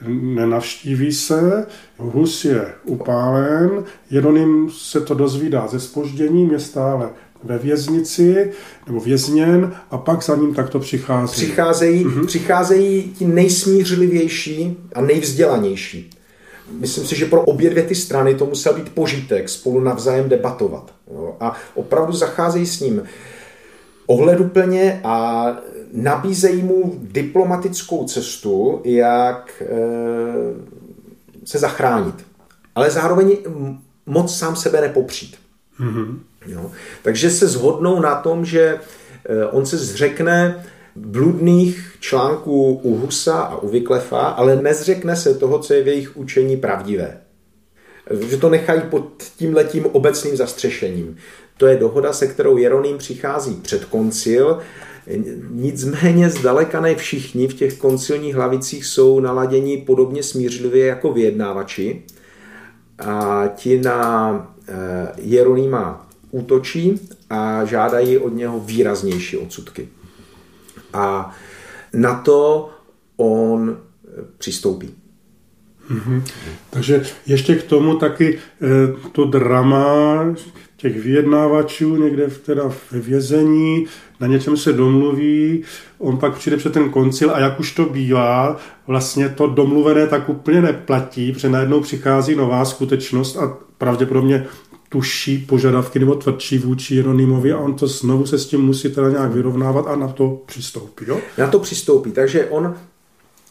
nenavštíví se, Hus je upálen, Jeroným se to dozvídá ze spožděním, je stále ve věznici nebo vězněn a pak za ním takto přichází. Přicházejí, mm-hmm. přicházejí ti nejsmířlivější a nejvzdělanější. Myslím si, že pro obě dvě ty strany to musel být požitek spolu navzájem debatovat. Jo? A opravdu zacházejí s ním ohleduplně a nabízejí mu diplomatickou cestu, jak eh, se zachránit. Ale zároveň moc sám sebe nepopřít. Mm-hmm. Jo? Takže se zhodnou na tom, že eh, on se zřekne bludných článků u Husa a u Vyklefa, ale nezřekne se toho, co je v jejich učení pravdivé. Že to nechají pod tím letím obecným zastřešením. To je dohoda, se kterou Jeroným přichází před koncil. Nicméně zdaleka ne všichni v těch koncilních hlavicích jsou naladěni podobně smířlivě jako vyjednávači. A ti na eh, Jeronýma útočí a žádají od něho výraznější odsudky. A na to on přistoupí. Mm-hmm. Takže ještě k tomu taky eh, to drama těch vyjednávačů někde v, teda ve vězení, na něčem se domluví, on pak přijde před ten koncil a jak už to bývá, vlastně to domluvené tak úplně neplatí, protože najednou přichází nová skutečnost a pravděpodobně tuší požadavky nebo tvrdší vůči Jeronýmovi a on to znovu se s tím musí teda nějak vyrovnávat a na to přistoupí. Jo? Na to přistoupí, takže on,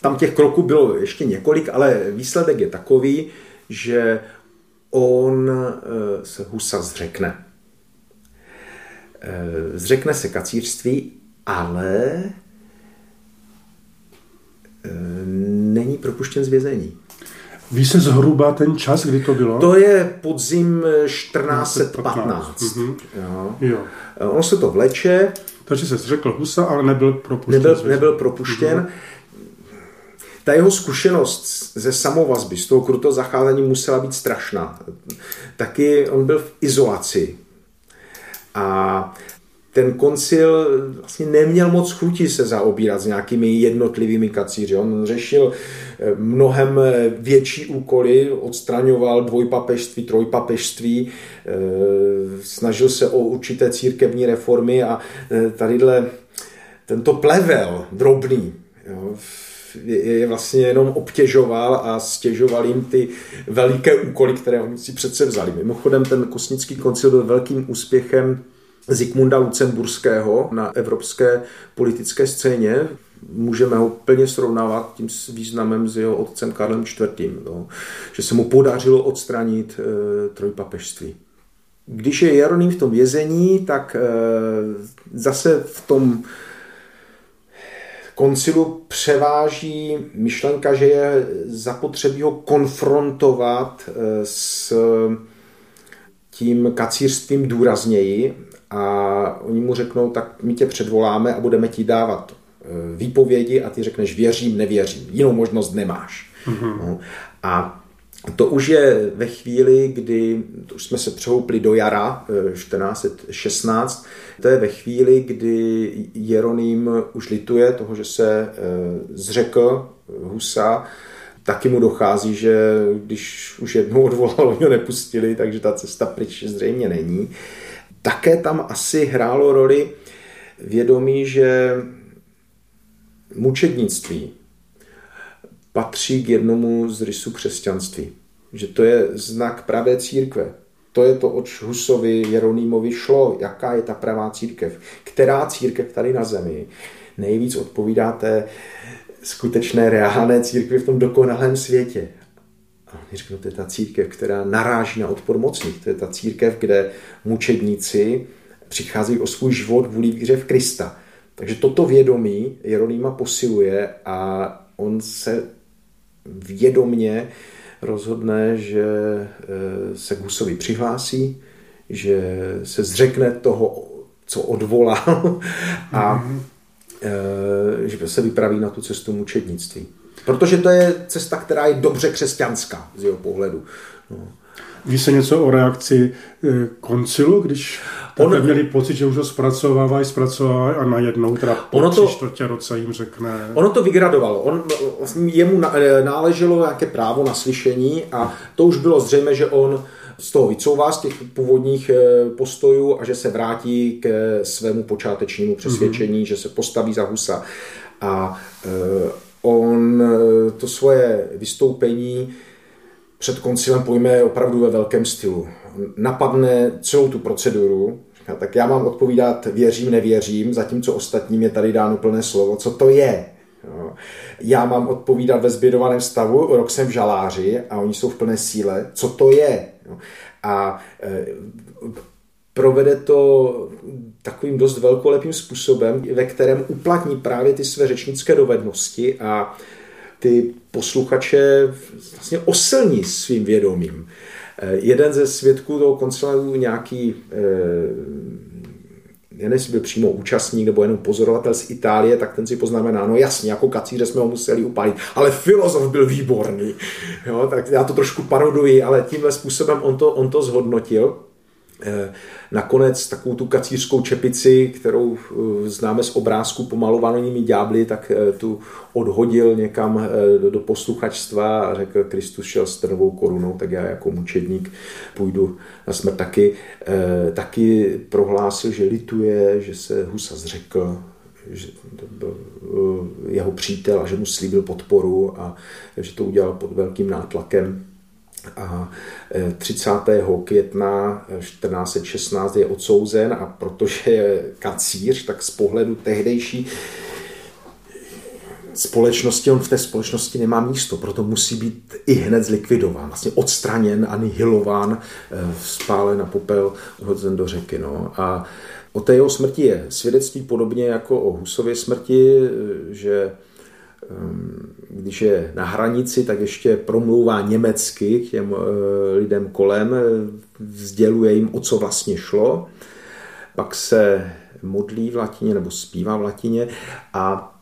tam těch kroků bylo ještě několik, ale výsledek je takový, že on eh, se Husa zřekne. Eh, zřekne se kacířství, ale eh, není propuštěn z vězení. Ví se zhruba ten čas, kdy to bylo? To je podzim 1415. Mm-hmm. Jo. Jo. Ono se to vleče. Takže se zřekl Husa, ale nebyl propuštěn. Nebyl, nebyl propuštěn. Mm-hmm. Ta jeho zkušenost ze samovazby, z toho kruto zacházení musela být strašná. Taky on byl v izolaci. A ten koncil vlastně neměl moc chuti se zaobírat s nějakými jednotlivými kacíři. On řešil eh, mnohem eh, větší úkoly, odstraňoval dvojpapežství, trojpapežství, eh, snažil se o určité církevní reformy a tadyhle tento plevel drobný jo, je vlastně jenom obtěžoval a stěžoval jim ty veliké úkoly, které oni si přece vzali. Mimochodem ten kosnický koncil byl velkým úspěchem Zikmunda Lucemburského na evropské politické scéně. Můžeme ho plně srovnávat tím s významem s jeho otcem Karlem IV. No, že se mu podařilo odstranit e, trojpapežství. Když je Jeroným v tom vězení, tak e, zase v tom koncilu převáží myšlenka, že je zapotřebí ho konfrontovat e, s tím kacířstvím důrazněji a oni mu řeknou, tak my tě předvoláme a budeme ti dávat e, výpovědi a ty řekneš věřím, nevěřím. Jinou možnost nemáš. Mm-hmm. No. A to už je ve chvíli, kdy to už jsme se přehoupli do jara 1416, to je ve chvíli, kdy Jeroným už lituje toho, že se zřekl Husa, taky mu dochází, že když už jednou odvolal, (laughs) oni ho nepustili, takže ta cesta pryč zřejmě není. Také tam asi hrálo roli vědomí, že mučednictví patří k jednomu z rysů křesťanství. Že to je znak pravé církve. To je to, oč Husovi Jeronýmovi šlo. Jaká je ta pravá církev? Která církev tady na zemi nejvíc odpovídá té skutečné reálné církvi v tom dokonalém světě. Oni řeknou, to je ta církev, která naráží na odpor mocných. To je ta církev, kde mučedníci přicházejí o svůj život kvůli víře v Krista. Takže toto vědomí Jeronýma posiluje a on se vědomně rozhodne, že eh, se k Husovi přihlásí, že se zřekne toho, co odvolal (laughs) a mm-hmm. že se vypraví na tu cestu mučednictví. Protože to je cesta, která je dobře křesťanská z jeho pohledu. No. Ví se něco o reakci eh, koncilu, když On, měli pocit, že už ho zpracovávají, zpracovávají a najednou teda po ono to, čtvrtě roce jim řekne... Ono to vygradovalo. On, jemu eh, náleželo nějaké právo na slyšení a to už bylo zřejmé, že on z toho vycouvá z těch původních eh, postojů a že se vrátí k svému počátečnímu přesvědčení, mm-hmm. že se postaví za Husa. A on to svoje vystoupení před koncilem pojme opravdu ve velkém stylu. Napadne celou tu proceduru, říká, tak já mám odpovídat věřím, nevěřím, zatímco ostatním je tady dáno plné slovo. Co to je? Já mám odpovídat ve zbědovaném stavu, rok jsem v žaláři a oni jsou v plné síle. Co to je? A e, provede to takovým dost velkolepým způsobem, ve kterém uplatní právě ty své řečnické dovednosti a ty posluchače vlastně osilní svým vědomím. Eh, jeden ze svědků toho koncilu nějaký eh, já nevím, byl přímo účastník nebo jenom pozorovatel z Itálie, tak ten si poznamená, no jasně, jako kacíře jsme ho museli upálit, ale filozof byl výborný. Jo, tak já to trošku paroduji, ale tímhle způsobem on to, on to zhodnotil. Eh, nakonec takovou tu kacířskou čepici, kterou eh, známe z obrázku pomalovanými ďábly, tak eh, tu odhodil někam do posluchačstva a řekl, Kristus šel s trnovou korunou, tak já jako mučedník půjdu na smrt taky. Taky prohlásil, že lituje, že se Husa zřekl, že to byl jeho přítel a že mu slíbil podporu a že to udělal pod velkým nátlakem a 30. E, května 1416 je odsouzen a protože je kacíř, tak z pohledu tehdejší společnosti, on v té společnosti nemá místo, proto musí být i hned zlikvidován, vlastně odstraněn, anihilován, e, spálen na popel, hozen do řeky. No. A o té jeho smrti je svědectví podobně jako o Husově smrti, e, že když je na hranici, tak ještě promlouvá německy k těm eh, lidem kolem, vzděluje jim, o co vlastně šlo. Pak se modlí v latině nebo zpívá v latině a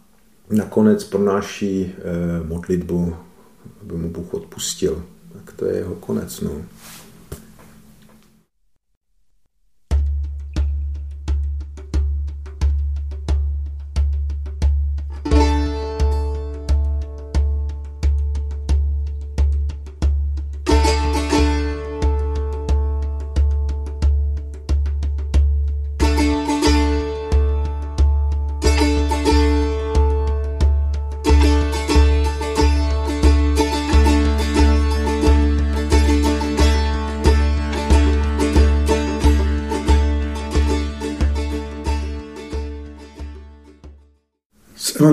nakonec pronáší eh, modlitbu, aby mu Bůh odpustil. Tak to je jeho konec. No.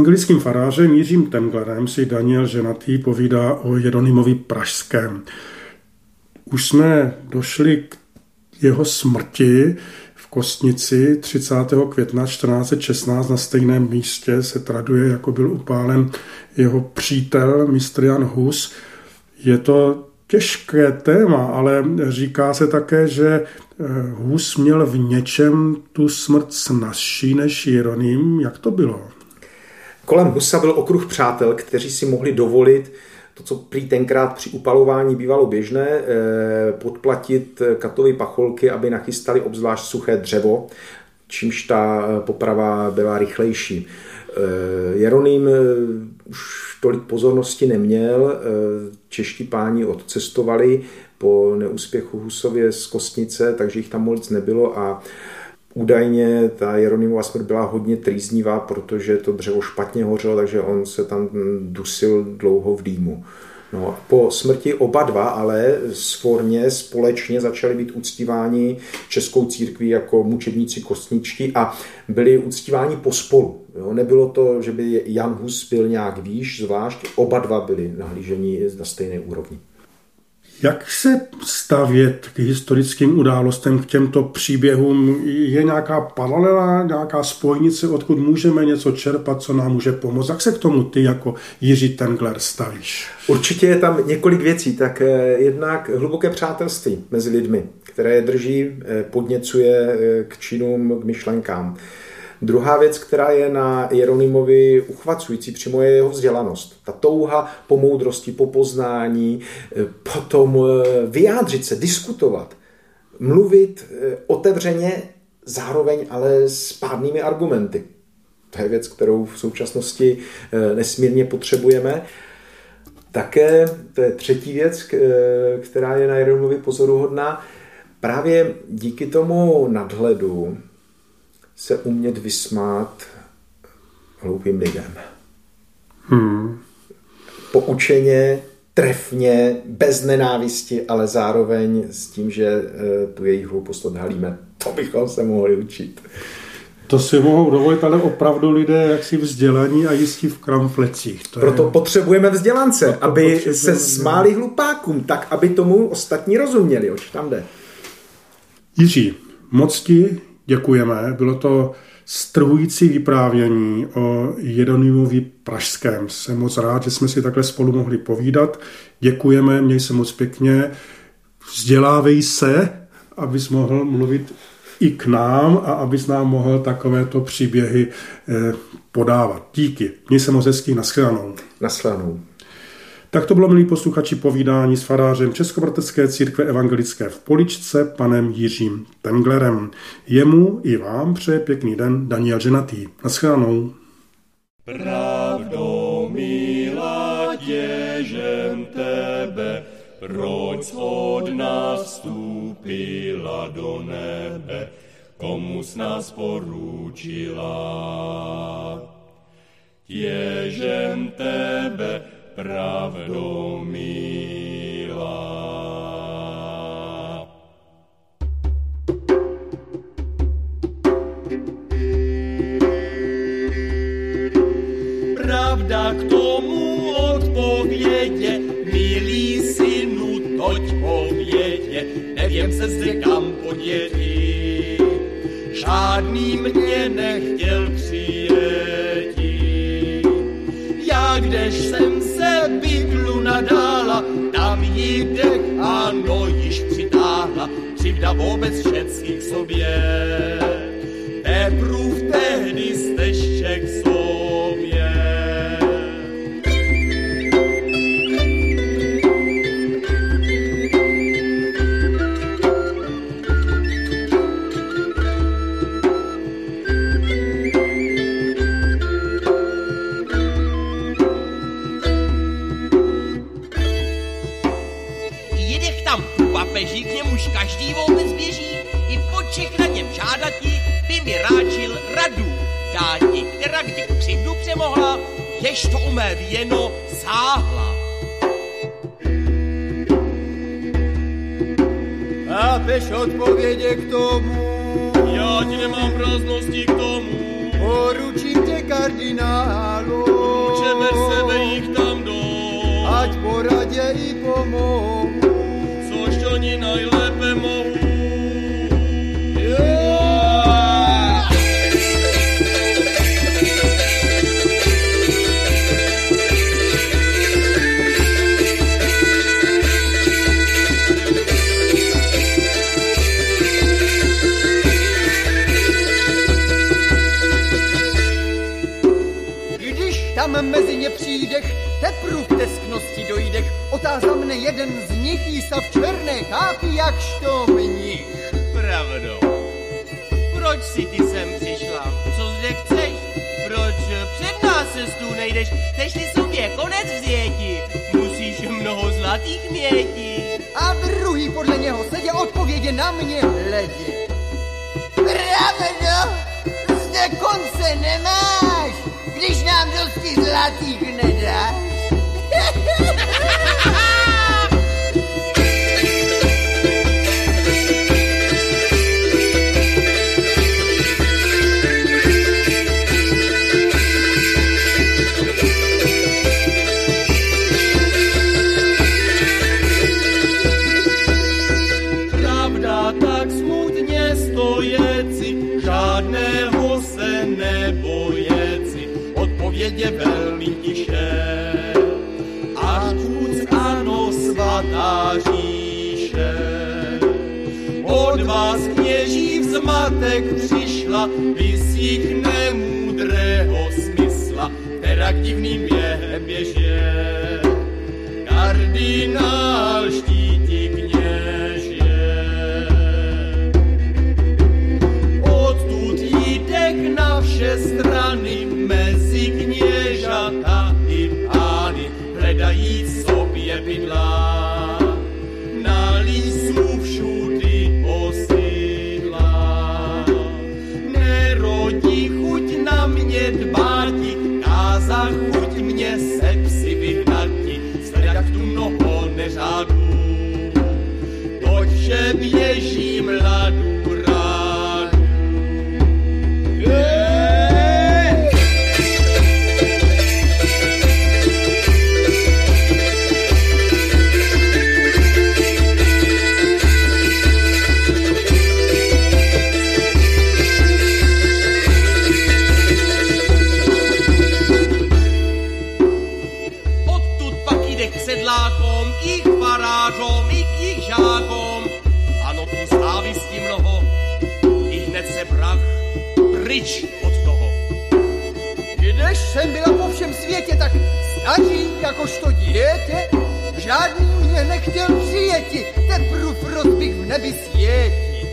Evangelickým farářem Jiřím Tenglerem si Daniel Ženatý povídá o Jeronimovi Pražském. Už jsme došli k jeho smrti v Kostnici 30. května 1416 na stejném místě se traduje, jako byl upálen jeho přítel mistr Jan Hus. Je to těžké téma, ale říká se také, že eh, Hus měl v něčem tu smrt snazší než Jeroným. Jak to bylo? Kolem Husa byl okruh přátel, kteří si mohli dovolit to, co prý tenkrát při upalování bývalo běžné, podplatit katovi pacholky, aby nachystali obzvlášť suché dřevo, čímž ta poprava byla rychlejší. Jeroným už tolik pozornosti neměl, čeští páni odcestovali po neúspěchu Husově z Kostnice, takže jich tam moc nebylo a Údajně ta Jeronimova smrt byla hodně trýznivá, protože to dřevo špatně hořelo, takže on se tam dusil dlouho v dýmu. No, po smrti oba dva ale svorně společně začali být uctíváni českou církví jako mučedníci kostničtí a byli uctíváni pospolu. Jo? Nebylo to, že by Jan Hus byl nějak výš, zvlášť, oba dva byli nahlíženi na stejné úrovni. Jak se stavět k historickým událostem, k těmto příběhům? Je nějaká paralela, nějaká spojnice, odkud můžeme něco čerpat, co nám může pomoct? Jak se k tomu ty jako Jiří Tengler stavíš? Určitě je tam několik věcí. Tak eh, jednak hluboké přátelství mezi lidmi, které drží, eh, podněcuje eh, k činům, k myšlenkám. Druhá věc, která je na Jeronimovi uchvacující přímo, je jeho vzdělanost. Ta touha po moudrosti, po poznání, eh, potom eh, vyjádřit se, diskutovat, mluvit eh, otevřeně, zároveň ale s pádnými argumenty. To je věc, kterou v současnosti nesmírně potřebujeme. Také, to je třetí věc, která je na Jeronimovi pozoruhodná, právě díky tomu nadhledu, se umět vysmát hloupým lidem. Hmm. Poučeně, trefně, bez nenávisti, ale zároveň s tím, že eh, tu jejich hloupost odhalíme. To bychom se mohli učit. To si mohou dovolit, ale opravdu lidé jaksi vzdělaní a jistí v kramflecích. To Proto je... potřebujeme vzdělance, Proto aby potřebujeme... se smáli hlupákům, tak aby tomu ostatní rozuměli, oč tam jde. Jiří, moc ti děkujeme. Bylo to strhující vyprávění o Jeronimovi Pražském. Jsem moc rád, že jsme si takhle spolu mohli povídat. Děkujeme, měj se moc pěkně. Vzdělávej se, abys mohl mluvit i k nám a abys nám mohl takovéto příběhy eh, podávat. Díky. Měj se moc hezký. Naschledanou. Naschledanou. Tak to bylo, milí posluchači, povídání s farářem Českobratecké církve evangelické v Poličce, panem Jiřím Tenglerem. Jemu i vám přeje pěkný den Daniel Ženatý. Naschledanou. Pravdo milá těžem tebe, proč od nás vstúpila do nebe, komu s nás poručila. Těžem tebe, pravdou milá. Pravda k tomu odpovědě, milý synu, toť povědě, nevím se zde kam poděti. Žádný mě nechtěl přijet. Já kdež jsem bydlu nadála, tam jí dech ano již přitáhla, křivda vůbec všeckých sobě. Teprův tehdy stešček sobě. Jež to umé věno sáhla. Chápeš odpovědě k tomu? Já ti nemám prázdnosti k tomu. Poručím tě kardinálu. Učeme sebe jich tam do. Ať poradě i pomohu. Tam mezi ně přijdech, tepru v tesknosti dojdech, otázal mne jeden z nich, Jisa v černé chápí, jakž to mnich. Pravdou. Proč si ty sem přišla? Co zde chceš? Proč před nás cestu nejdeš? Chceš ty sobě konec vzěti? Musíš mnoho zlatých měti. A druhý podle něho sedě odpovědě na mě hledě. Pravdo, zde konce nemáš když nám dosti zlatých nedáš. (laughs) odpovědě velmi tiše. Až vůdc ano svatá říše. Od vás kněží vzmatek přišla, vysík nemudrého smysla, která k divným během běže. Kardinál staří, jakožto dítě, žádný mě nechtěl přijeti, teprv rozbych v nebi světi.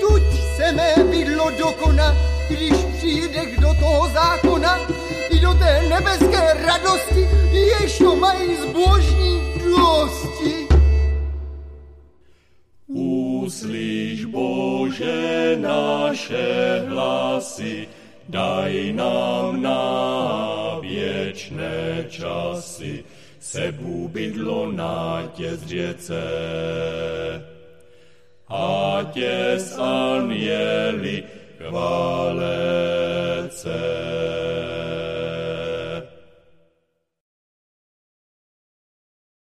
Tuď se mé bydlo dokona, když přijdeš do toho zákona, i do té nebeské radosti, jež to mají zbožní dosti. Uslyš Bože naše hlasy, daj nám na věčné časy, sebu bydlo na tě zřece. A tě s anjeli chválece.